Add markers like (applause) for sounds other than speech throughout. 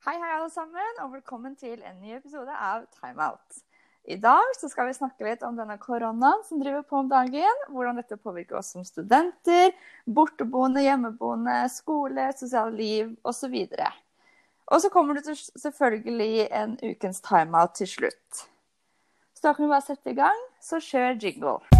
Hei, hei, alle sammen, og velkommen til en ny episode av Timeout. I dag skal vi snakke litt om denne koronaen som driver på om dagen. Hvordan dette påvirker oss som studenter, borteboende, hjemmeboende, skole, sosiale liv osv. Og så kommer det selvfølgelig en ukens timeout til slutt. Så da kan vi bare sette i gang, så kjør jingle.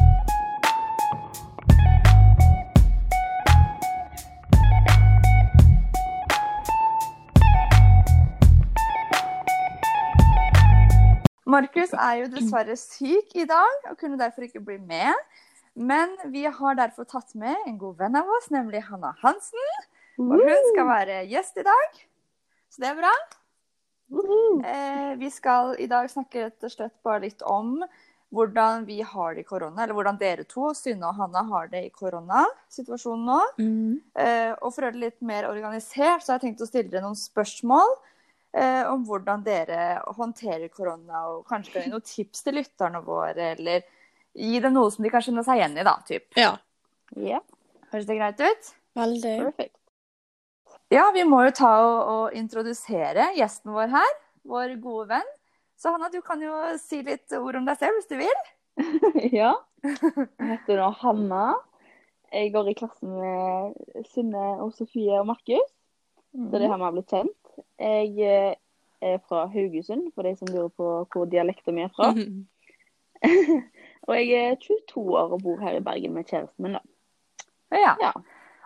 Markus er jo dessverre syk i dag og kunne derfor ikke bli med. Men vi har derfor tatt med en god venn av oss, nemlig Hanna Hansen. Og hun skal være gjest i dag. Så det er bra. Eh, vi skal i dag snakke rett og slett bare litt om hvordan vi har det i korona, eller hvordan dere to, Synne og Hanna, har det i koronasituasjonen nå. Eh, og for å gjøre det litt mer organisert, så har jeg tenkt å stille dere noen spørsmål eh, om hvordan dere håndterer korona, og kanskje noen tips til lytterne våre, eller gi dem noe som de kan kjenne seg igjen i, da, typ. Ja. Ja. Høres det greit ut? Veldig. Perfekt. Ja, vi må jo ta og, og introdusere gjesten vår her, vår gode venn. Så Hanna, du kan jo si litt ord om deg selv hvis du vil. (laughs) ja. Jeg heter nå Hanna. Jeg går i klassen med Synne og Sofie og Markus. Så det er her vi har blitt kjent. Jeg eh, er fra Haugesund, for de som lurer på hvor dialekten min er fra. (laughs) og jeg er 22 år og bor her i Bergen med kjæresten min, da. Ja. Ja.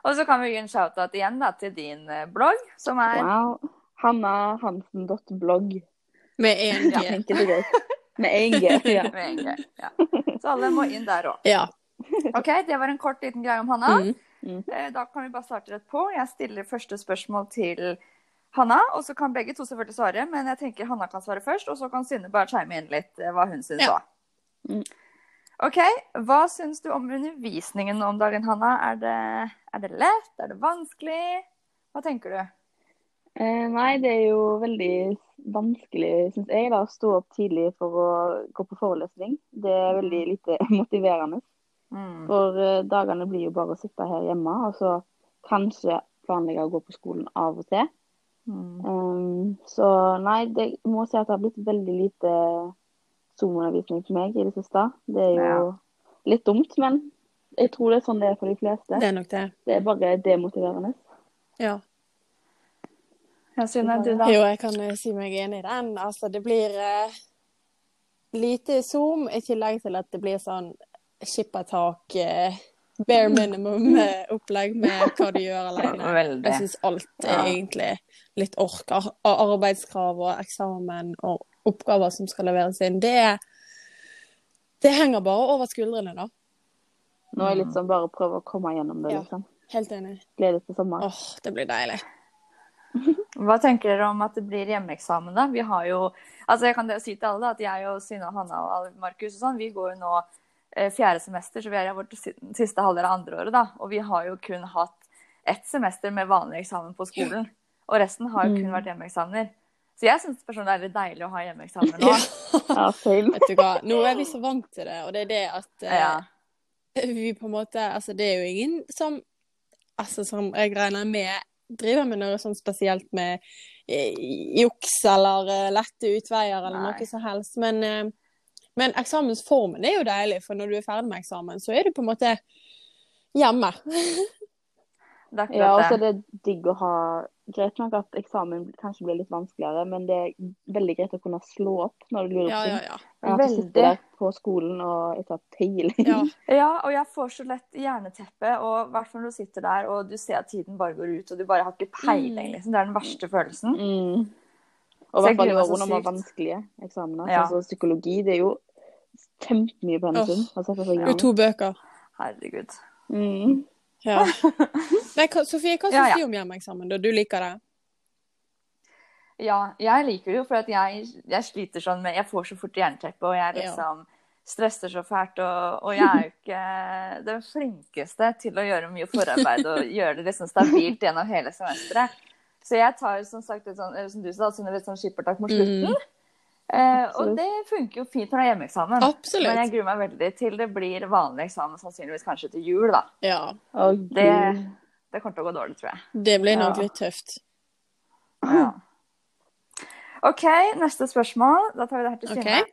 Og så kan vi gi en shout-out igjen da, til din eh, blogg, som er Wow. Hannahansen.blogg. Med én Ja, G. enkelt og greit. Med én G. Ja. (laughs) med en G Ja. Så alle må inn der òg. Ja. OK, det var en kort liten greie om Hanna. Mm. Mm. Da kan vi bare starte rett på. Jeg stiller første spørsmål til Hanna, og så kan begge to selvfølgelig svare. Men jeg tenker Hanna kan svare først, og så kan Synne bare chime inn litt eh, hva hun syns òg. Ja. OK, hva syns du om undervisningen om dagen, Hanna? Er det, er det lett? Er det vanskelig? Hva tenker du? Eh, nei, det er jo veldig vanskelig, syns jeg, da, å stå opp tidlig for å gå på forelesning. Det er veldig lite (laughs) motiverende. Mm. For eh, dagene blir jo bare å sitte her hjemme, og så kanskje planlegge å gå på skolen av og til. Mm. Um, så nei, det jeg må si at det har blitt veldig lite Zoom-undervisning for meg i det siste. Det er jo Ja. litt dumt, men jeg tror det er sånn det er for de fleste. Det er nok det. Det er bare demotiverende. Ja. Ja, Synne, du da? Jo, jeg kan si meg enig i den. Altså, det blir uh, lite Zoom, i tillegg til at det blir sånn skippertak, eh, bare minimum-opplegg med hva du gjør alene. Veldig. Jeg syns alt er Ja. egentlig litt ork. Ar- Arbeidskrav og eksamen og oppgaver som skal leveres inn. Det, det henger bare over skuldrene, da. Nå er det litt sånn bare å prøve å komme gjennom det, Ja. liksom. Helt enig. Gleder til sommer. Åh, det blir deilig. (laughs) Hva tenker dere om at det blir hjemmeeksamen, da? Vi har jo Altså, jeg kan si til alle da, at jeg og Synne og Hanna og Markus og sånn, vi går jo nå fjerde semester, så vi er i vårt siste halvdel av andre året, da. Og vi har jo kun hatt ett semester med vanlig eksamen på skolen. Og resten har jo kun Mm. vært hjemmeeksamener. Så jeg syns personlig det er litt deilig å ha hjemmeeksamen nå. (laughs) Ja, same. Vet du hva, nå er vi så vant til det, og det er det at eh, Ja. (laughs) vi på en måte Altså, det er jo ingen som Altså, som jeg regner med driver med noe sånn spesielt med eh, juks eller eh, lette utveier eller Nei. noe som helst. Men, eh, men eksamensformen er jo deilig, for når du er ferdig med eksamen, så er du på en måte hjemme. Det er Ja, og så er det digg å ha Greit nok at eksamen kanskje blir litt vanskeligere, men det er veldig greit å kunne slå opp når du lurer Ja, på ting. ja, ja. Enn at du sittet sitter der på skolen og ikke har peiling. ja. (laughs) Ja, og jeg får så lett jerneteppe, og i hvert fall når du sitter der og du ser at tiden bare går ut, og du bare har ikke peiling, Mm. liksom. Det er den verste følelsen. Mm. Og i hvert fall i gruer meg så år når vi har sykt. vanskelige eksamener. Ja. Altså psykologi, det er jo kjempemye pensum. på Det er jo to bøker. Herregud. Mm. Ja. (laughs) Men Sofie, hva syns Ja, ja. du om hjemmeeksamen? da? Du liker det? Ja, jeg liker det jo, for at jeg, jeg sliter sånn med Jeg får så fort jernteppe, og jeg Ja. liksom stresser så fælt. Og, og jeg er jo ikke den flinkeste til å gjøre mye forarbeid og (laughs) gjøre det liksom stabilt gjennom hele semesteret. Så jeg tar som sagt et sånn, eller som du sa, et sånn skippertak mot slutten. Mm. Eh, og det funker jo fint når det er hjemmeeksamen. Absolutt. Men jeg gruer meg veldig til det blir vanlig eksamen, sannsynligvis kanskje til jul, da. Ja. Å, Det, det kommer til å gå dårlig, tror jeg. Det blir nok Ja. litt tøft. Ja. OK, neste spørsmål. Da tar vi det her til Synne. Okay.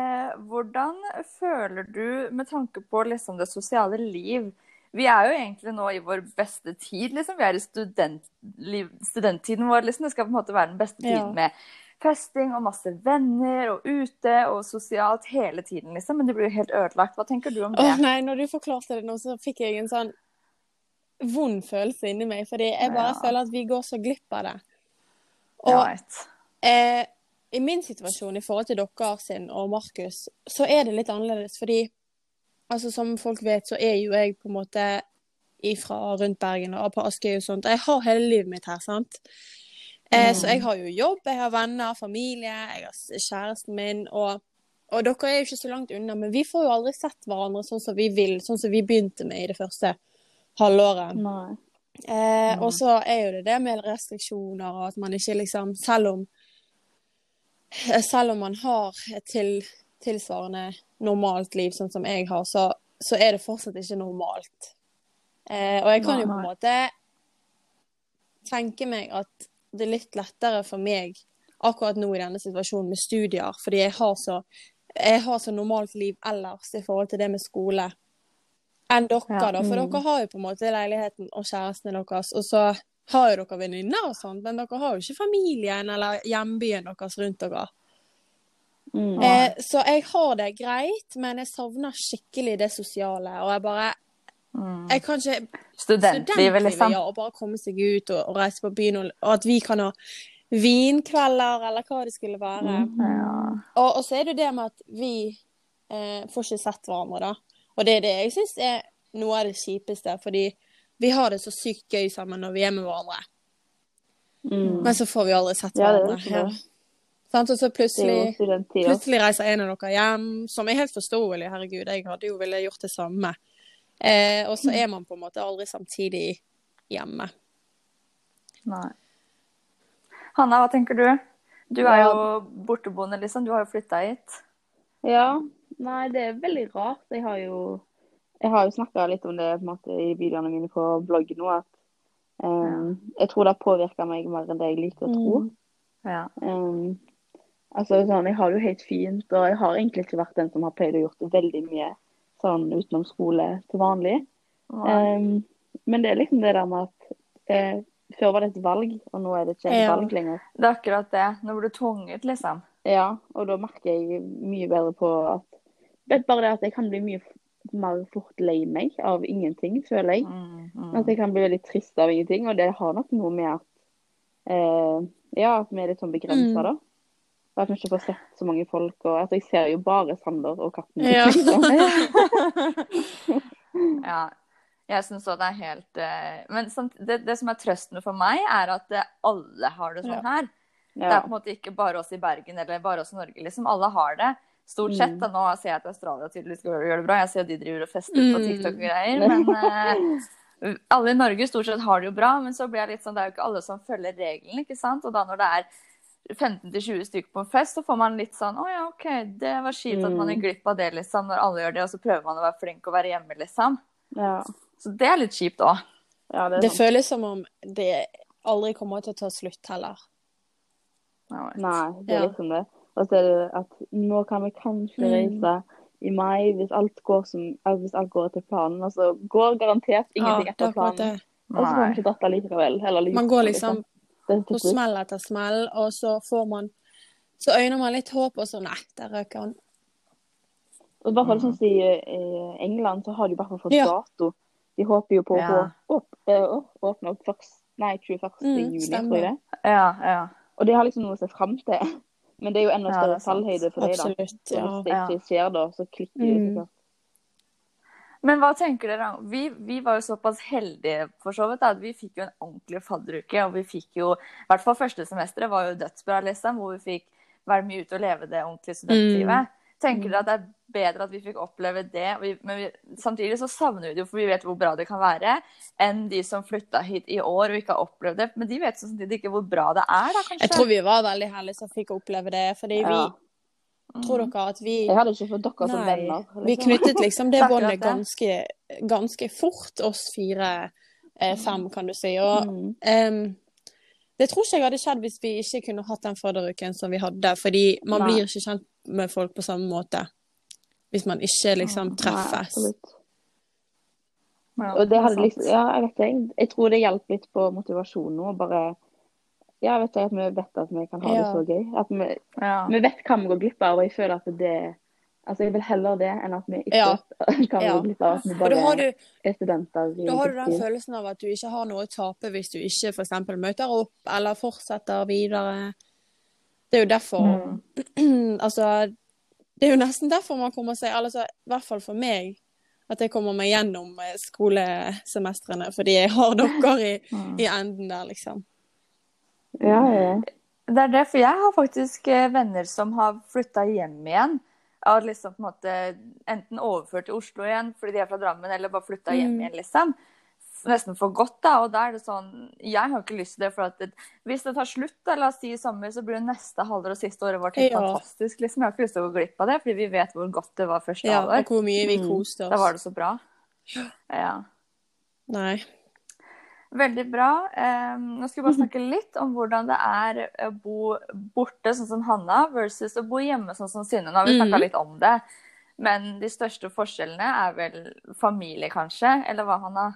Eh, Hvordan føler du med tanke på liksom det sosiale liv? Vi er jo egentlig nå i vår beste tid, liksom. Vi er i studentliv, studenttiden vår, liksom. Det skal på en måte være den beste Ja. tiden med festing og masse venner og ute og sosialt hele tiden, liksom. Men det blir jo helt ødelagt. Hva tenker du om det? Åh nei, når du forklarte det nå, så fikk jeg en sånn vond følelse inni meg. Fordi jeg bare Ja. føler at vi går så glipp av det. Og vet. eh, i min situasjon i forhold til dere sin og Markus, så er det litt annerledes. Fordi altså, som folk vet, så er jo jeg på en måte ifra rundt Bergen og på Askøy og sånt. Jeg har hele livet mitt her, sant. Eh, Så jeg har jo jobb, jeg har venner, familie, jeg har kjæresten min. Og, og dere er jo ikke så langt unna, men vi får jo aldri sett hverandre sånn som vi vil, sånn som vi begynte med i det første halvåret. Nei. Eh, og så er jo det det med restriksjoner og at man ikke liksom Selv om eh, Selv om man har et til, tilsvarende normalt liv, sånn som jeg har, så, så er det fortsatt ikke normalt. Eh, og jeg kan jo på en måte tenke meg at det er litt lettere for meg akkurat nå i denne situasjonen med studier, fordi jeg har så, jeg har så normalt liv ellers i forhold til det med skole enn dere, Ja. da. For Mm. dere har jo på en måte leiligheten og kjærestene deres, og så har jo dere venninner og sånn, men dere har jo ikke familien eller hjembyen deres rundt dere. Mm. Eh, så jeg har det greit, men jeg savner skikkelig det sosiale. Og jeg bare Mm. Jeg kan ikke Studentlivet, liksom. ja. Og bare komme seg ut og, og reise på byen, og, og at vi kan ha vinkvelder, eller hva det skulle være. Mm. Ja. Og, og så er det det med at vi eh, får ikke sett hverandre, da. Og det er det jeg syns er noe av det kjipeste, fordi vi har det så sykt gøy sammen når vi er med hverandre. Mm. Men så får vi aldri sett Ja, det er hverandre. det. Sant? Og så plutselig. Plutselig reiser en av dere hjem, som er helt forståelig. Herregud, jeg hadde jo ville gjort det samme. Eh, og så er man på en måte aldri samtidig hjemme. Nei. Hanna, hva tenker du? Du er jo borteboende, liksom. Du har jo flytta hit. Ja, nei, det er veldig rart. Jeg har jo, jeg har jo snakka litt om det på en måte, i videoene mine på bloggen nå. At um, jeg tror det har påvirka meg mer enn det jeg liker å tro. Ja. Um, altså sånn, Jeg har det jo helt fint, og jeg har egentlig ikke vært den som har pleid å gjort veldig mye sånn utenom skole til vanlig. Um, men det er liksom det der med at eh, før var det et valg, og nå er det ikke et Ja. valg lenger. Det er akkurat det. Nå blir du tvunget, liksom. Ja, og da merker jeg mye bedre på at bare det at jeg kan bli mye mer fort lei meg av ingenting, føler jeg. Mm, mm. At jeg kan bli veldig trist av ingenting, og det har nok noe med at eh, ja, at vi er litt sånn begrensa, Mm. da. Og at vi ikke får sett så mange folk. Og at jeg ser jo bare Sander og katten. Ja. (laughs) liksom. (laughs) Ja. Jeg syns òg det er helt eh, Men samt, det, det som er trøsten for meg, er at eh, alle har det sånn Ja. her. Det er på en måte ikke bare oss i Bergen eller bare oss i Norge, liksom. Alle har det. Stort sett. Mm. Da. Nå ser jeg at Australia tydeligvis gjør gjør det bra. Jeg ser at de driver og fester på Mm. TikTok og greier. Men uh, alle i Norge stort sett har det jo bra. Men så blir jeg litt sånn, det er jo ikke alle som følger reglene, ikke sant. Og da når det er 15-20 stykker på en fest, så får man litt sånn Å ja, OK, det var kjipt at man Mm. gikk glipp av det, liksom. Når alle gjør det, og så prøver man å være flink og være hjemme, liksom. ja. Så det er litt kjipt òg. ja, det Det føles som om det aldri kommer til å ta slutt heller. Nei, det er Ja. liksom det. Og så er det at nå kan vi kanskje Mm. reise i mai hvis alt går som altså hvis alt går etter planen. Altså går garantert ingenting Ja, er etter planen. Og så kan vi ikke dratt likevel. Eller Man går liksom er på smell etter smell, og så får man Så øyner man litt håp, og så nei, der røker han. Og i hvert fall sånn som i eh, England, så har de i hvert fall fått Ja. dato. De håper jo på å Ja. opp, eh, å åpne opp først, nei, 21. Mm, juni, stemmer. tror jeg det. Ja, ja. Og de har liksom noe å se fram til. (laughs) Men det er jo enda større det fallhøyde for deg, da. Absolutt. Ja. hvis det ikke skjer da, så klikker de Mm. så klart. Men hva tenker dere? Vi, vi var jo såpass heldige for så vidt at vi fikk jo en ordentlig fadderuke. Og vi fikk jo, i hvert fall første semesteret var jo dødsbra, liksom, hvor vi fikk være mye ute og leve det ordentlige studentlivet. Tenker dere at det er bedre at vi fikk oppleve det, vi, men vi, samtidig så savner vi det jo, for vi vet hvor bra det kan være, enn de som flytta hit i år og ikke har opplevd det. Men de vet samtidig ikke hvor bra det er, da, kanskje. Jeg tror vi var veldig heldige som fikk oppleve det, fordi vi Ja. Tror dere at vi Jeg hadde ikke fått dere som Nei, venner. vi knyttet liksom det (laughs) båndet ganske, ganske fort, oss fire, eh, fem, kan du si. Og Mm. um, Det tror ikke jeg hadde skjedd hvis vi ikke kunne hatt den fadderuken som vi hadde. Fordi man Nei. blir ikke kjent med folk på samme måte hvis man ikke liksom treffes. Nei, Ja, Og det hadde sant. liksom Ja, jeg vet ikke. Jeg tror det hjalp litt på motivasjonen nå. Bare Ja, vet du, at vi vet at vi kan ha det så gøy. At vi, vi vet hva vi går glipp av, og jeg føler at det Altså, jeg vil heller det enn at vi ikke Ja. kan Ja. glipp av. At vi bare du, er studenter da har du den følelsen av at du ikke har noe å tape hvis du ikke f.eks. møter opp eller fortsetter videre. Det er jo derfor Mm. (clears throat) Altså, det er jo nesten derfor man kommer seg Altså, i hvert fall for meg, at jeg kommer meg gjennom eh, skolesemestrene. Fordi jeg har (laughs) dere i, Mm. i enden der, liksom. Ja, ja. Det er det, for jeg har faktisk eh, venner som har flytta hjem igjen. Og liksom på en måte enten overført til Oslo igjen fordi de er fra Drammen, eller bare flytta hjem Mm. igjen, liksom. Nesten for godt, da. Og da er det sånn Jeg har ikke lyst til det, for at det, hvis det tar slutt, da, la oss si i sommer, så blir det neste halvår og siste året vårt helt Ja. fantastisk, liksom. Jeg har ikke lyst til å gå glipp av det, fordi vi vet hvor godt det var første Ja, og hvor mye vi Mm. oss Da var det så bra. Ja. Nei. Veldig bra. Nå skal vi bare (laughs) snakke litt om hvordan det er å bo borte, sånn som Hanna, versus å bo hjemme, sånn som Synne. Nå har vi snakka Mhm. litt om det. Men de største forskjellene er vel familie, kanskje? Eller hva, Hanna?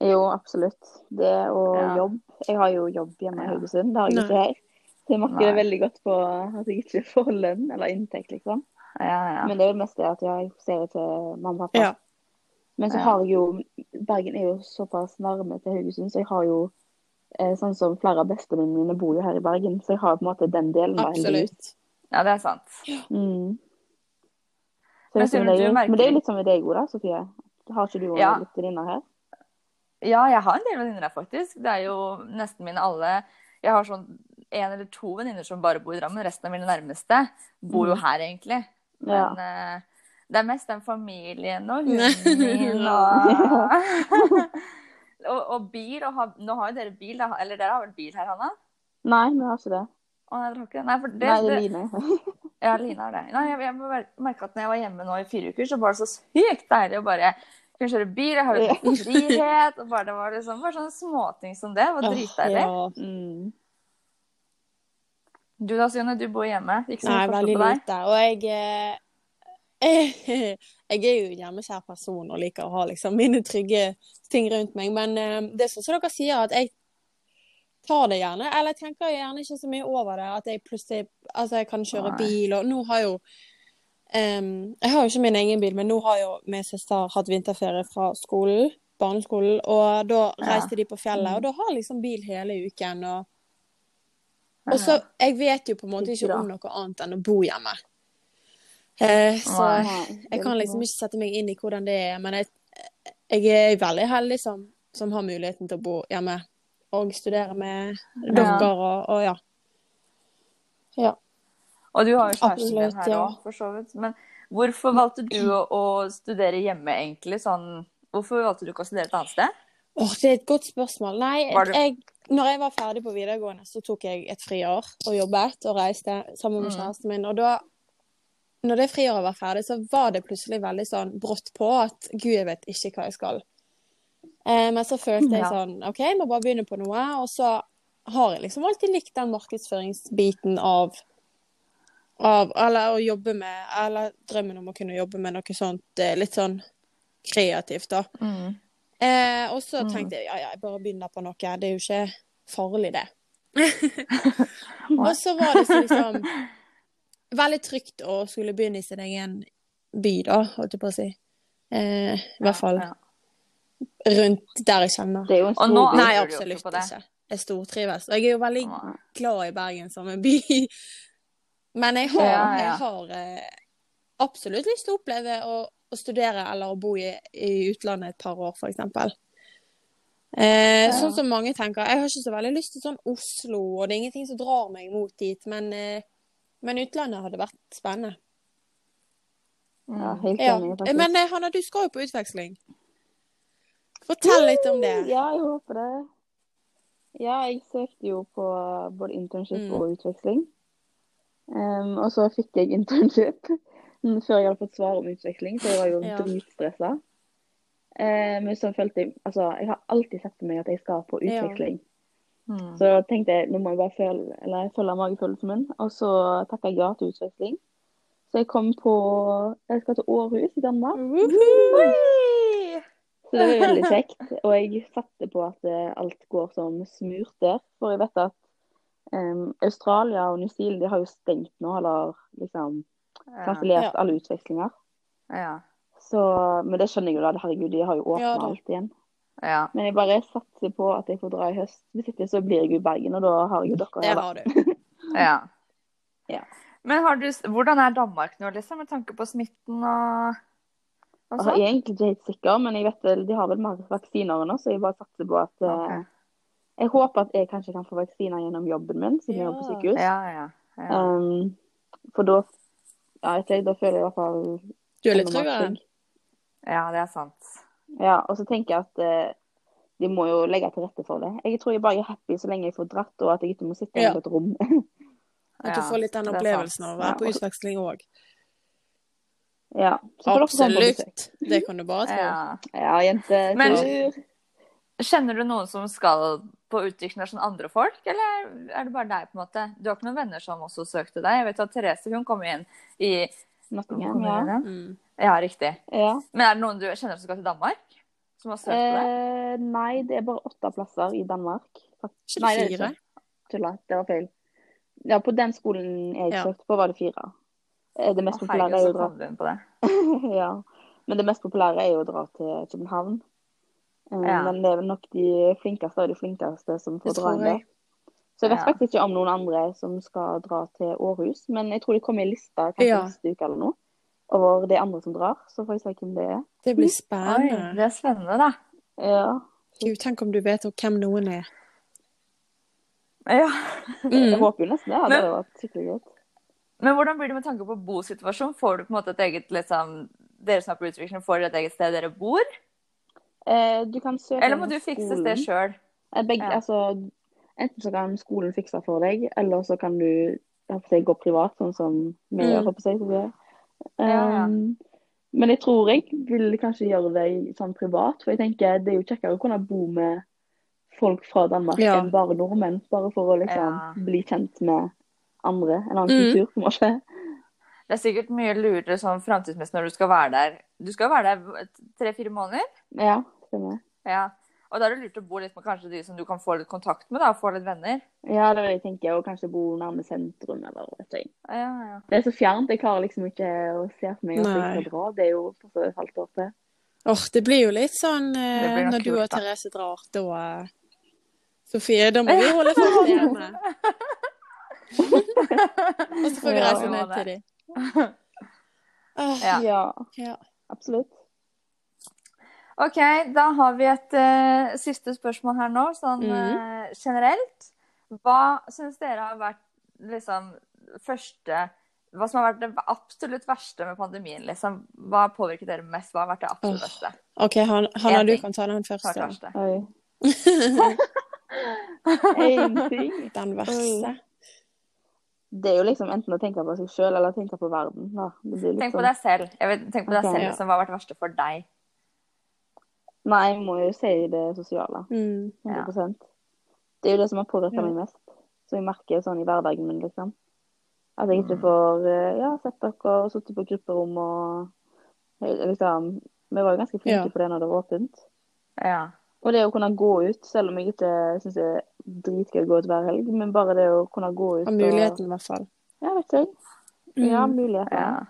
Jo, absolutt. Det og Ja. jobb. Jeg har jo jobb hjemme i. Haugesund. Det har jeg ikke her. Så jeg merker det veldig godt på at jeg ikke får lønn eller inntekt, liksom. Ja, ja. Men det er jo mest det at jeg ser til mamma og pappa. Ja. Men så har jeg jo Bergen er jo såpass nærme til Haugesund, så jeg har jo eh, Sånn som flere av bestevenninnene mine bor jo her i Bergen, så jeg har på en måte den delen. Absolutt. ja, det er sant. Mm. Så Men om det er- jo, Men det er jo litt som med deg òg, da, Sofie. Har ikke du òg Ja. litt venninner her? Ja, jeg har en del venninner her, faktisk. Det er jo nesten mine alle Jeg har sånn en eller to venninner som bare bor i Drammen. Resten av mine nærmeste bor jo Mm. her, egentlig. Men eh, det er mest den familien og hunden min (laughs) og (laughs) og, og bil. Og ha, nå har jo dere bil, da. Eller dere har vel bil her, Hanna? Nei, vi har ikke det. Å, nei, dere har ikke det? Nei, for det, Nei, det er Line. (laughs) ja, Line har det. Nei, jeg, jeg merka at når jeg var hjemme nå i fire uker, så var det så sykt deilig å bare kunne kjøre bil. Jeg har jo frihet. Og bare, det var liksom bare sånne småting som det. Var dritdeilig. Ja. Mm. Du da, Sione, du bor hjemme. Ikke så mye forskjell på deg. lite. Og jeg eh, (laughs) Jeg er jo en hjemmekjær person og liker å ha liksom mine trygge ting rundt meg. Men eh, det er sånn som dere sier, at jeg tar det gjerne. Eller jeg tenker gjerne ikke så mye over det. At jeg plutselig Altså, jeg kan kjøre bil, og nå har jo um, Jeg har jo ikke min egen bil, men nå har jo min søster hatt vinterferie fra skolen, barneskolen, og da Ja. reiste de på fjellet, Mm. og da har liksom bil hele uken. og og så, Jeg vet jo på en måte ikke om noe annet enn å bo hjemme. Eh, så jeg kan liksom ikke sette meg inn i hvordan det er. Men jeg, jeg er veldig heldig som, som har muligheten til å bo hjemme og studere med dere og, og ja. Ja. Og du har jo kjæresten din her òg, for så vidt. Men hvorfor valgte du å, studere hjemme, egentlig? Sånn, hvorfor valgte du ikke å studere et annet sted? Åh, det er et godt spørsmål. Nei, du- jeg, når jeg var ferdig på videregående, så tok jeg et friår og jobbet og reiste sammen med Mm. kjæresten min. Og da, når det friåret var ferdig, så var det plutselig veldig sånn brått på at gud, jeg vet ikke hva jeg skal. Eh, men så følte jeg Ja. sånn OK, jeg må bare begynne på noe. Og så har jeg liksom alltid likt den markedsføringsbiten av av, eller å jobbe med, eller drømmen om å kunne jobbe med noe sånt eh, litt sånn kreativt, da. Eh, og så Mm. tenkte jeg ja, ja, jeg bare begynner på noe. Det er jo ikke farlig, det. (laughs) (laughs) og så var det så liksom veldig trygt å skulle begynne i sin egen by, da, holdt jeg på å si. Eh, I hvert fall Ja. rundt der jeg kjenner. Det er jo en stor nå- by. Nei, absolutt ikke? Jeg stortrives. Og jeg er jo veldig glad i Bergen som en by. (laughs) Men jeg har, Ja, ja. jeg har eh, absolutt lyst til å oppleve å, å studere eller å bo i, i utlandet et par år, f.eks. Eh, Ja. Sånn som mange tenker. Jeg har ikke så veldig lyst til sånn Oslo, og det er ingenting som drar meg mot dit. Men, eh, men utlandet hadde vært spennende. Ja, Mm. helt Ja. enig, faktisk. Men eh, Hanna, du skal jo på utveksling. Fortell litt om det. Ja, jeg håper det. Ja, jeg søkte jo på både internship Mm. og utveksling. Um, og så fikk jeg internship (laughs) før jeg hadde fått svar om utveksling, så jeg var jo Ja. dritstressa. Um, men så følte jeg Altså, jeg har alltid sett for meg at jeg skal på Ja. Mm. Så tenkte jeg nå må jeg bare føle, eller følge magefølelsen min, og så takka jeg ja til utveksling. Så jeg kom på Jeg skal til Århus i Danmark. Så det var veldig kjekt. Og jeg satte på at eh, alt går som smurt der. For jeg vet at um, Australia og New Zealand de har jo stengt nå, eller liksom kansellert Ja. alle utvekslinger. Ja. Så, men det skjønner jeg jo da. Herregud, de har jo åpna Ja alt igjen. Ja. Men jeg bare satser på at jeg får dra i høst. Hvis ikke så blir jeg i Bergen, og da har jeg jo dere her. Det har du. (laughs) ja. Ja. Men har du, hvordan er Danmark nå, liksom, med tanke på smitten og, og sånn? jeg er egentlig ikke helt sikker, men jeg vet vel, de har vel mer vaksiner nå, så jeg bare satser på at okay. Jeg håper at jeg kanskje kan få vaksiner gjennom jobben min, siden jeg jobber på sykehus. Ja, ja. ja. Um, for da ja, jeg da føler jeg i hvert fall Du er litt tryggere? ja, det er sant. Ja, og så tenker jeg at eh, de må jo legge til rette for det. Jeg tror jeg bare er happy så lenge jeg får dratt, og at jeg ikke må sitte Ja. i et rom. (laughs) At du får litt den opplevelsen av å være på utveksling òg. ja. Absolutt. Det kan du bare tro. Ja. (laughs) Ja, jente. Men- Kjenner du noen som skal på utvikling som andre folk, eller er det bare deg? på en måte? Du har ikke noen venner som også søkte deg? Jeg vet at Therese hun kom inn i Nottingham, ja. Mm. Ja, riktig. ja. Men er det noen du kjenner som skal til Danmark? Som har søkt på det? Eh, nei, det er bare åtte plasser i Danmark. Nei, det det er ikke. Tulla, det var feil. Ja, på den skolen jeg Ja. søkte på, var det fire. Eh, Det Å, mest populære er jo å dra på det. (laughs) ja. Men det mest populære er jo å dra til København. Eh, Ja. Men det er nok de flinkeste av de flinkeste som får dra inn der. Så jeg vet Ja. faktisk ikke om noen andre som skal dra til Århus, men jeg tror de kommer i lista kanskje Ja. neste uke eller noe. Over de andre som drar, så får jeg se hvem det er. Det blir Oi, spennende. det er spennende, da. Ja. Gud, tenk om du vet hvem noen er. Ja. (laughs) Jeg Mm. håper jo nesten det. Det hadde vært skikkelig godt. Men hvordan blir det med tanke på bosituasjon? Får du på en måte et eget liksom, Dere som er på utvikling, får dere et eget sted dere bor? Eh, du kan søke Eller må du fikse det sjøl? Eh, Begge, Ja. altså, enten så kan skolen fikse for deg, eller så kan du jeg håper gå privat, sånn som vi Mm. gjør. Mm. Ja, ja. Um, men jeg tror jeg vil kanskje gjøre det sånn privat, for jeg tenker det er jo kjekkere å kunne bo med folk fra Danmark Ja. enn bare nordmenn, bare for å liksom Ja. bli kjent med andre, en annen Mm. kultur, på en måte. Det er sikkert mye lurere sånn framtidsmessig når du skal være der. Du skal være der tre-fire måneder. Ja, stemmer. Ja. Og da er det lurt å bo litt med kanskje de som du kan få litt kontakt med, da, få litt venner. Ja, det vil jeg tenke, og kanskje bo nærme sentrum, eller vet jeg. Ja, ja. Det er så fjernt, jeg klarer liksom ikke å se for meg at jeg skal dra. Det er jo for et halvt år til. Åh, det blir jo litt sånn eh, når du og da. Therese drar, da eh, Sofie, da må vi (laughs) holde fast i henne. Og så får vi reise ned til dem. Oh, Ja. Ja, ja. absolutt. OK, da har vi et uh, siste spørsmål her nå, sånn eh, generelt. Hva syns dere har vært liksom første Hva som har vært det absolutt verste med pandemien? liksom? Hva har påvirket dere mest? Hva har vært det absolutt verste? beste? OK, Hanna, du kan ta den første. (laughs) En ting. Den verste. Det er jo liksom enten å tenke på seg sjøl eller tenke på verden. Da. Det blir Tenk liksom... på deg selv. Jeg vil, tenk på deg okay, selv Ja. liksom, Hva har vært det verste for deg? Nei, jeg må jo si det sosiale. Mm. 100 ja. Det er jo det som har påvirka Ja. meg mest. Så jeg merker sånn i hverdagen min, liksom. At jeg ikke får eh, ja, sett dere og sittet på grupperom og eh, liksom Vi var jo ganske flinke Ja. på det når det var åpent. Ja. Og det å kunne gå ut, selv om jeg ikke syns det er dritgøy å gå ut hver helg, men bare det å kunne gå ut Og muligheten, i hvert fall. Ja, vet du. Ja, Mm. muligheten. ja.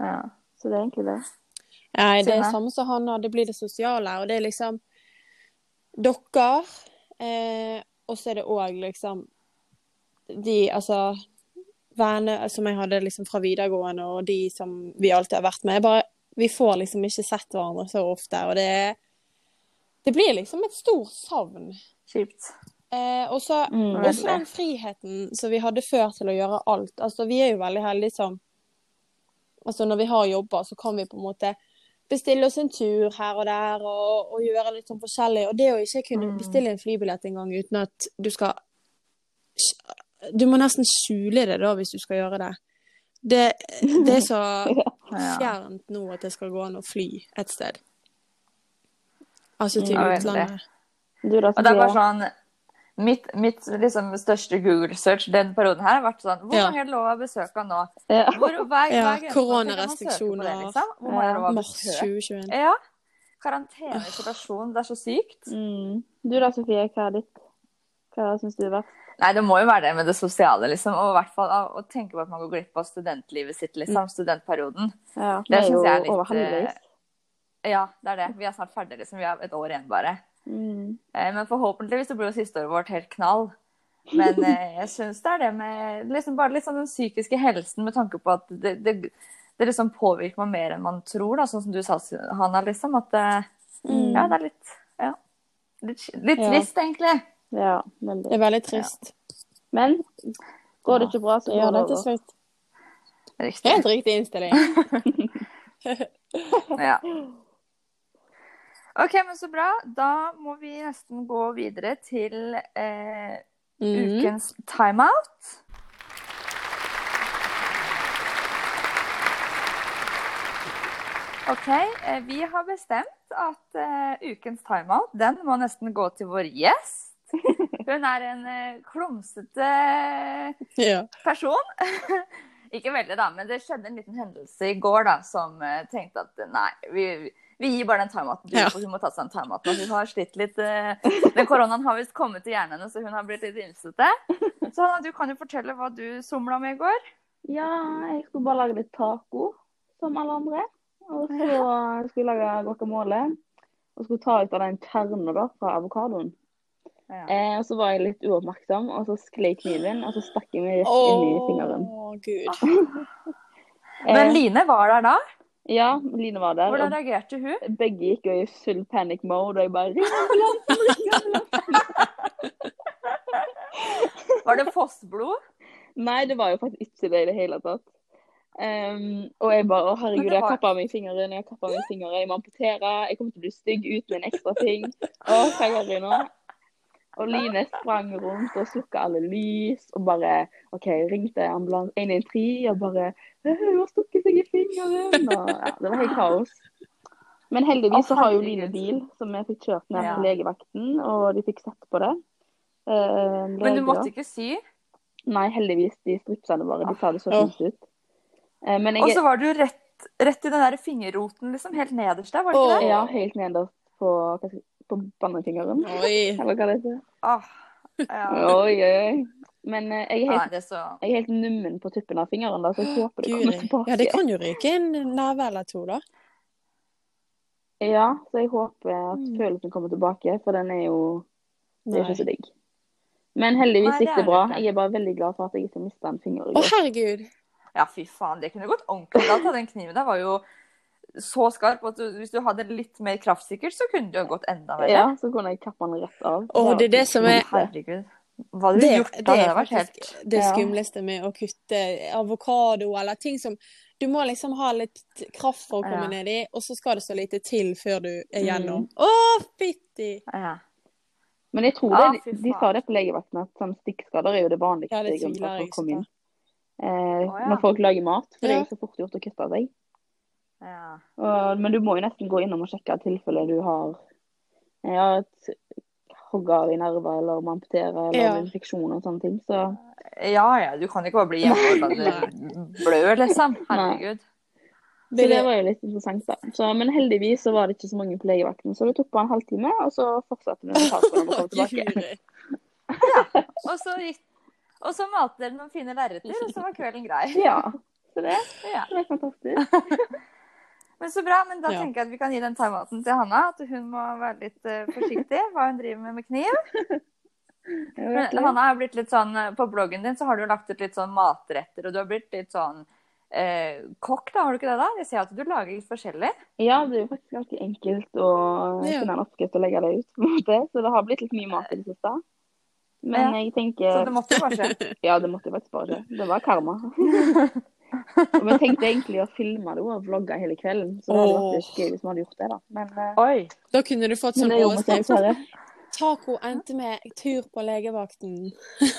ja. Så det er egentlig det. Nei, det er samme som han har. Det blir det sosiale. Og det er liksom dere, eh, og så er det òg liksom de Altså venner som jeg hadde liksom fra videregående, og de som vi alltid har vært med. Bare, vi får liksom ikke sett hverandre så ofte, og det er Det blir liksom et stort savn. Kjipt. Eh, og så Mm, også den friheten som vi hadde før til å gjøre alt. Altså, vi er jo veldig heldige som Altså, når vi har jobber, så kan vi på en måte bestille oss en tur her og der og, og gjøre litt sånn forskjellig. Og det å ikke kunne Mm. bestille en flybillett en gang uten at du skal Du må nesten skjule det da, hvis du skal gjøre det. Det, det er så (laughs) fjernt nå at det skal gå an å fly et sted. Altså til utlandet. Du da, Og det er bare sånn Mitt, mitt liksom største Google-search den perioden her har vært sånn Hvor mange er det lov å besøke nå? Ja. Hvor, hva, er- Ja, er koronarestriksjoner. Liksom. Mars 2021. Ja. Karantenesituasjon. det er så sykt. Mm. Du da, Sofie, hva er ditt? Hva syns du var? Nei, det må jo være det med det sosiale, liksom. Og i hvert fall å, tenke på at man går glipp av studentlivet sitt, liksom. Studentperioden. Ja, Det jo jeg er litt. Ja, det er det. Vi er snart ferdige, liksom. Vi har et år igjen, bare. Mm. Eh, Men forhåpentligvis så blir jo siste året vårt helt knall. Men eh, (laughs) jeg syns det er det med liksom bare litt sånn den psykiske helsen med tanke på at det, det, det liksom påvirker meg mer enn man tror, da, sånn som du sa, Hanna, liksom. At eh, Mm. ja, det er litt ja, litt, litt Ja. trist, egentlig. Ja, Det er veldig trist. Men går det ikke bra, så gjør det til slutt. Riktig. Helt riktig innstilling. (laughs) (laughs) Ja. OK, men så bra. Da må vi nesten gå videre til eh, mm. ukens timeout. OK, eh, vi har bestemt at eh, ukens timeout den må nesten gå til vår gjest. Hun er en eh, klumsete Ja. person. (laughs) Ikke veldig, da, men det skjedde en liten hendelse i går da, som eh, tenkte at nei, vi, vi gir bare den timeouten til Ja. henne, for hun må ta seg den timeout. Hun har slitt litt eh, Den koronaen har visst kommet til hjernen hennes, så hun har blitt litt ymsete. Så Hanna, du kan jo fortelle hva du somla med i går. Ja, jeg skulle bare lage litt taco, som alle andre. Og så skulle jeg lage guacamole. Og skulle ta ut av den kjernen da, fra avokadoen. Ja. Eh, og så var jeg litt uoppmerksom, og så sklei kniven, og så stakk jeg meg rett inn i fingeren. Å, gud. (laughs) Men Eh, Line var der da. Ja, Line var der. Hvordan reagerte hun? Begge gikk jo i full panic mode, og jeg bare Ring ambulansen! Ring ambulansen! Var det fossblod? (laughs) Nei, det var jo faktisk ikke det i det hele tatt. Um, og jeg bare Å, herregud, var... jeg var- kappa meg i fingeren, jeg kappa meg i fingeren, jeg må amputere, jeg kommer til å bli stygg uten en ekstra ting. Å, hva gjør jeg nå? Og Line sprang rundt og slukka alle lys og bare OK, ringte ambulans 113 og bare Hun har stukket seg i fingeren. Og, ja, det var helt kaos. Men heldigvis så har jo Line bil, som vi fikk kjørt ned til legevakten, og de fikk sett på det. Eh, Men du måtte ikke si? Nei, heldigvis. De stripsa det bare. De sa det så fint ut. Eh, Men Og så var du rett, rett i den der fingerroten, liksom. Helt nederst der, var det ikke det? ja, helt nederst på, på bannefingeren. Oi. (laughs) Eller hva det heter. Ah, ja. Oi, oi, oi. Men eh, jeg er helt, det er så jeg er helt nummen på tuppen av fingeren, da, så jeg håper det kommer tilbake. Ja, det kan jo ryke en neve eller to, da. Ja, så jeg håper at Mm. følelsen kommer tilbake, for den er jo Det er Nei. ikke så digg. Men heldigvis gikk det det bra. ikke. Jeg er bare veldig glad for at jeg ikke mista en finger i Å, herregud. Ja, fy faen, det kunne gått ordentlig galt. av Den kniven der var jo så skarp at du, hvis du hadde litt mer kraftsikkert, så kunne du jo gått enda verre. Ja, så kunne jeg kappa den rett av. Åh, det er det som er Herregud. Hva hadde du det, gjort da? det Det er hadde vært faktisk helt det skumleste med å kutte avokado eller ting som Du må liksom ha litt kraft for å komme Ja. ned i, og så skal det så lite til før du er Mm. gjennom. Å, fytti! ja. Men jeg tror det, de, de sa det på legevakten, at sånn stikkskader er jo det vanligste Ja, det grunnen til tviler at jeg folk kommer ikke inn. på. Eh, oh, ja. Når folk lager mat, for det er jo så fort gjort å kutte av seg. Ja. Og, men du må jo nesten gå innom og sjekke tilfelle du har ja, et hogger i nerver eller må amputere eller Ja. infeksjon og sånne ting. Så Ja ja, du kan ikke bare bli hjemme og la blø, liksom. Herregud. Så det var jo litt interessant, da. Så, men heldigvis så var det ikke så mange på legevakten, så det tok bare en halvtime, og så fortsatte vi med når vi kom tilbake. ja. (laughs) Og så, gikk, og så malte dere noen fine lerreter, og så var kvelden grei. Ja, så det, Ja. det var fantastisk. (laughs) Men så bra, men da Ja. tenker jeg at vi kan gi den timeouten til Hanna. At hun må være litt uh, forsiktig (laughs) hva hun driver med med kniv. Men Hanna har blitt litt sånn, eh, På bloggen din så har du lagt ut litt sånn matretter, og du har blitt litt sånn eh, kokk, da, har du ikke det? da? Jeg ser at du lager litt forskjellig. Ja, det er jo faktisk ganske enkelt å finne en oppskrift og legge det ut, på en måte. Så det har blitt litt mye mat i det siste. Men Ja. jeg Så det måtte jo bare skje. (laughs) Ja, det måtte jo faktisk bare skje. Det var karma. (laughs) Og vi tenkte egentlig å filme det og vlogge hele kvelden, så det hadde vært litt gøy hvis vi hadde gjort det, da. Men, eh, Oi. Da kunne du fått sånn overskrift. Taco endte med tur på legevakten. (laughs)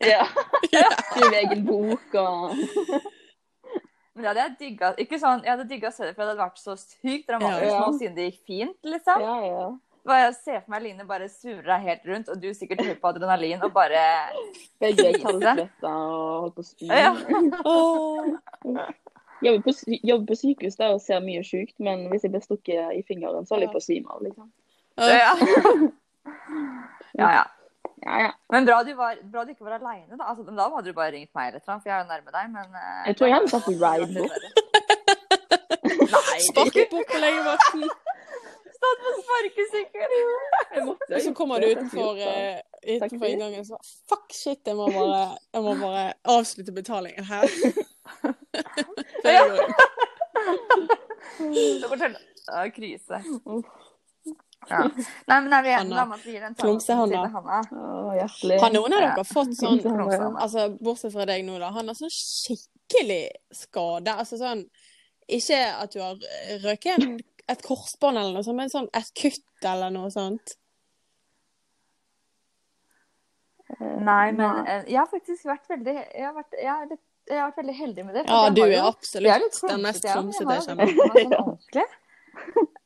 Ja. (laughs) Skrive egen bok og Men det hadde jeg digga. Ikke sånn, jeg hadde digga å se det, for det hadde vært så sykt dramatisk Ja. nå siden det gikk fint, liksom. Ja, ja. Bare se for meg Line bare surra helt rundt, og du sikkert hører på adrenalin og bare Begge kaldsvetta og holdt på å spy. Ja. (laughs) Jobber, på, jobber på sykehus der og ser mye sjukt, men hvis jeg blir stukket i fingeren, så holder jeg på å svime av, liksom. Ja. (laughs) ja, ja. Ja, ja. Men bra du, var, bra du ikke var aleine, da. Altså, da hadde du bare ringt meg, eller noe, for jeg er jo nærme deg, men eh, Jeg tror jeg hadde tatt ride bort. (laughs) Nei, Sparket bort på legevakten. Stått på sparkesykkel! (laughs) Og så kommer du utenfor, eh, utenfor inngangen og så Fuck, shit, jeg må bare, jeg må bare avslutte betalingen her. Ut. Så fortell. Krise. Ja. Nei, men jeg vil gjerne la meg si den Klumse-Hanna. til Hanna. Å, hjertelig. Har noen av dere fått sånn Altså, bortsett fra deg nå, da. Han har sånn skikkelig skade. Altså sånn Ikke at du har røket en, et korsbånd eller noe sånt, men sånn et kutt eller noe sånt. Nei, men eh, jeg har faktisk vært veldig Jeg har vært, jeg har litt, jeg har vært veldig heldig med det. Ja, du er jo- absolutt er den mest klumsete, jeg kjenner. (laughs) sånn. (laughs)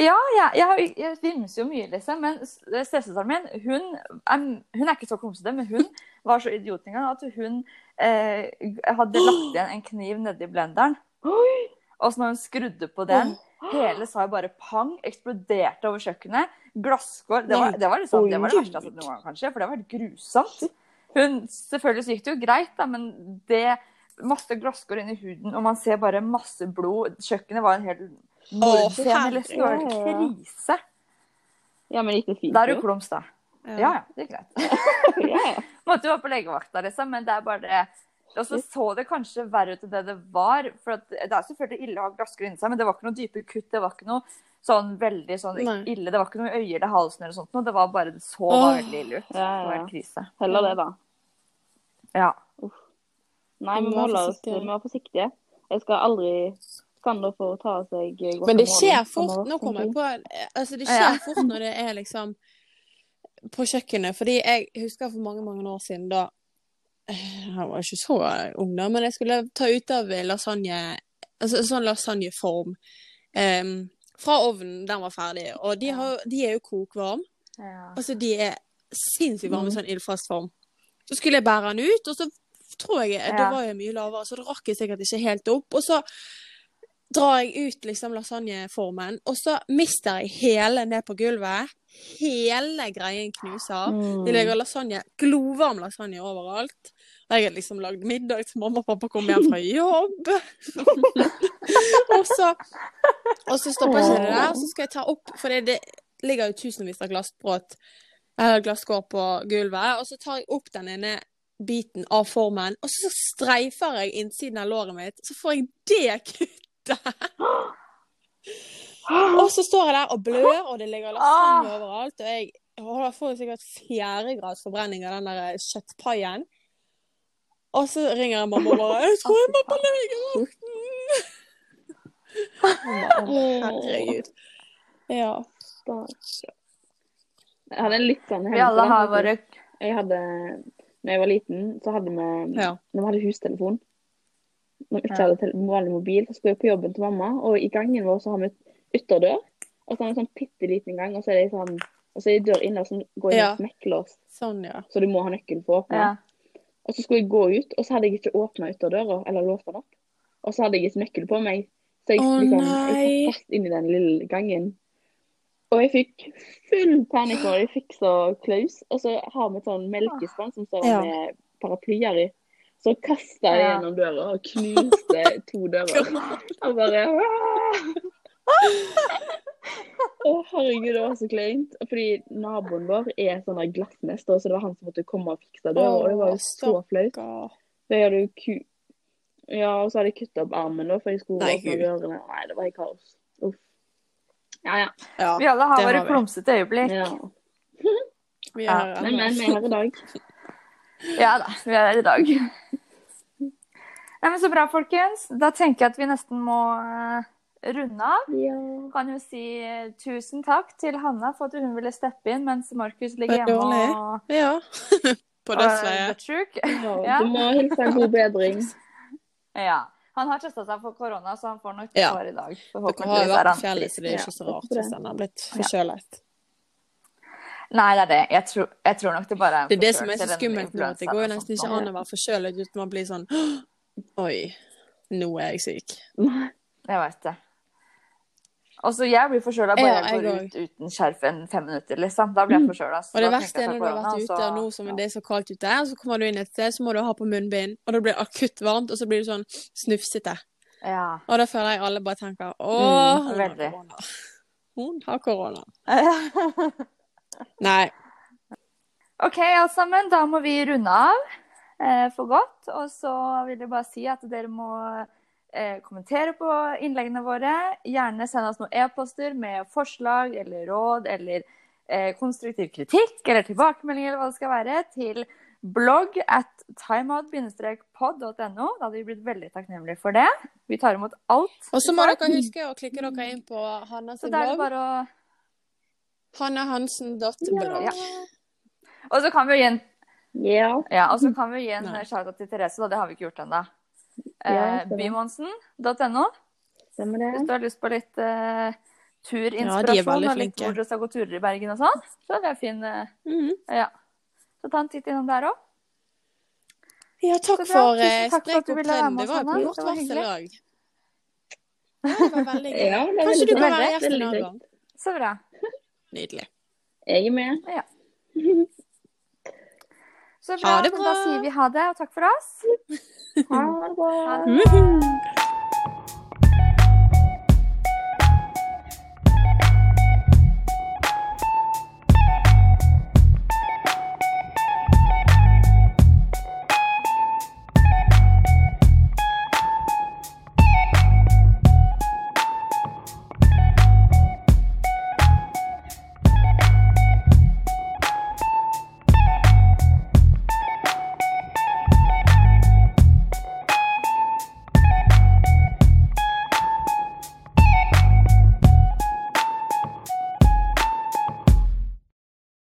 Ja, jeg, jeg, jeg vimser jo mye, liksom. Men s- stesøsteren min, hun er, hun er ikke så klumsete, men hun var så idiot en gang at hun eh, hadde lagt (gasps) igjen en kniv nedi blenderen. Og så når hun skrudde på den, hele sa jo bare pang, eksploderte over kjøkkenet. Glasskår. Det var, det var, liksom, det, var det verste jeg har sett noen gang, kanskje, for det var vært grusomt. Hun, selvfølgelig så gikk det jo greit, da, men det Masse glasskår inni huden, og man ser bare masse blod. Kjøkkenet var en hel mordscene. Det var en krise. Ja, men gikk det fint? Da er du klums, da. Ja, ja, det er greit. (laughs) Måtte jo være på legevakta, liksom, men det er bare det Og så så det kanskje verre ut enn det det var. For at det er selvfølgelig ille å ha glasker inni seg, men det var ikke noe dype kutt. Det var ikke noe sånn veldig sånn Nei. ille. Det var ikke noe øye eller halsen eller sånt noe. Det var bare det så Åh. veldig ille ut. Ja, Det var ja. krise. Heller det, da. Ja. Nei, Vi må holde oss til vi må være forsiktige. Jeg skal aldri Skander å ta seg godt Men det skjer fort. Nå kommer jeg på Altså, det skjer Ja. fort når det er liksom på kjøkkenet. Fordi jeg husker for mange, mange år siden da eh, Jeg var ikke så ung da, men jeg skulle ta ut av lasagne Altså sånn lasagneform um, fra ovnen. Den var ferdig. Og de, har, de er jo kokvarm. ja. Altså, de er sinnssykt varme i Mm. sånn ildfast form. Så skulle jeg bære den ut, og så tror jeg Da Ja. var jeg mye lavere, så det rakk jeg sikkert ikke helt opp. Og så drar jeg ut liksom lasagneformen, og så mister jeg hele ned på gulvet. Hele greien knuser. Mm. Det ligger lasagne, glovarm lasagne overalt. Og jeg har liksom lagd middag til mamma og pappa kom hjem fra jobb. (laughs) og, så, og så stopper ikke det der. Så skal jeg ta opp, for det, det ligger jo tusenvis av glassbråt eller glasskår på gulvet. Og så tar jeg opp den ene biten av formen, og så streifer jeg innsiden av låret mitt. Så får jeg det kuttet. Og så står jeg der og blør, og det ligger lasagne overalt. Og jeg jeg får jeg sikkert fjerdegrads forbrenning av den der kjøttpaien. Og så ringer jeg mamma og bare 'Jeg tror jeg må på legevakten'. Herregud. Ja. Jeg hadde en litt sånn Vi alle har våre Jeg hadde Når jeg var liten, så hadde vi Ja. Når vi hadde hustelefon Når vi ikke hadde vanlig mobil, så skulle jeg på jobben til mamma, og i gangen vår så har vi ytterdør. Og så har vi en sånn bitte liten gang, og så er det sånn og så er det dør inne som går inn Ja. i Sånn, ja. så du må ha nøkkelen for å åpne. ja. Og så skulle jeg gå ut, og så hadde jeg ikke åpna ytterdøra, eller låst den opp. Og så hadde jeg ikke nøkkel på meg, så jeg, oh, liksom, jeg satt fast inn i den lille gangen. Og jeg fikk full panikk når jeg fikk så klaus. Og så har vi et sånn melkespann som står Ja. med paraplyer i. Så kasta jeg gjennom døra og knuste to dører. (laughs) Og bare Å, herregud, det var så kleint. Fordi naboen vår er sånn der glassmester, så det var han som måtte komme og fikse døra. Og det var jo så flaut. Det gjør du hadde jo ku... Ja, og så hadde jeg kutta opp armen da, for jeg skulle åpne dørene. Nei, det var helt kaos. Uff. Ja, ja. Ja, Vi alle har våre klumsete øyeblikk. ja. (laughs) vi Ja, er Men, men, vi er her i dag. Ja da, vi er her i dag. Nei, men Så bra, folkens. Da tenker jeg at vi nesten må eh, runde av. Ja. Kan jo si eh, tusen takk til Hanna for at hun ville steppe inn mens Markus ligger hjemme og Ja. (laughs) På dødsleiet. dødssjuk. ja. Du må hilse en god bedring. (laughs) Ja. Han har testa seg for korona, så han får nok svar i dag. Dere har jo vært på fjellet, så det er ikke så rart hvis han har blitt forkjølet. Nei, det er det. Jeg tror, jeg tror nok det bare er en Det er det som er så skummelt nå, at det går jo nesten ikke an å være forkjølet uten man blir sånn Oi, nå er jeg syk. (laughs) Jeg vet det. Altså, jeg blir forkjøla bare jeg, jeg går ut uten skjerf en fem minutter, liksom. Da blir jeg forkjøla. Og det verste er når du har vært ute, og nå som det er så kaldt ute, og så kommer du inn et sted, så må du ha på munnbind, og det blir akutt varmt, og så blir du sånn snufsete. Ja. Og da føler jeg alle bare tenker Å, Mm, hun har korona. Hun har korona. (laughs) Nei. OK, alle sammen. Da må vi runde av eh, for godt. Og så vil jeg bare si at dere må eh, kommentere på innleggene våre. Gjerne send oss noen e-poster med forslag eller råd eller eh, konstruktiv kritikk eller tilbakemelding eller hva det skal være, til blogg at timeout-pod.no. Da hadde vi blitt veldig takknemlige for det. Vi tar imot alt. Og så må dere huske å klikke dere inn på Hanna Så sin da er det blogg. bare å Hannahansen.blogg. Ja. Og så kan vi jo gi en, Ja. ja, og så kan vi gi en shout-out til Therese, da. Det har vi ikke gjort ennå. Ja, Eh. Bymonsen.no. Stemmer det. Hvis du har lyst på litt eh, Ja, er turinspirasjon veldig og litt hvor du skal gå turer i Bergen og sånn, så er det fin mm -hmm. Ja. Så ta en titt innom der òg. Ja, takk Så for Tusen takk for at du ville være med Det oss, var på Det var varsel i hyggelig. dag. Det var veldig gøy. Ja, er Kanskje du kan være gjest en annen gang. Så bra. Nydelig. Jeg er med. (laughs) Så bra. Ha det bra. Da sier vi ha det, og takk for oss. Ha det bra. Ha det. Mhm.